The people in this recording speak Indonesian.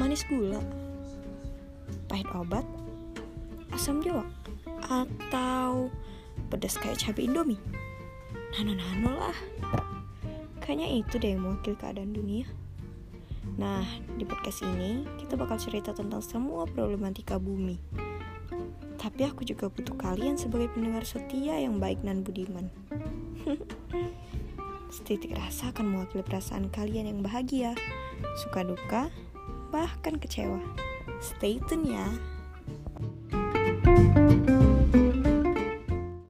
manis gula? Pahit obat? Asam jawa? Atau pedas kayak cabai indomie? Nano-nano lah. Kayaknya itu deh yang mewakili keadaan dunia. Nah, di podcast ini kita bakal cerita tentang semua problematika bumi. Tapi aku juga butuh kalian sebagai pendengar setia yang baik dan budiman. Setitik rasa akan mewakili perasaan kalian yang bahagia, suka duka, bahkan kecewa. Stay tune ya.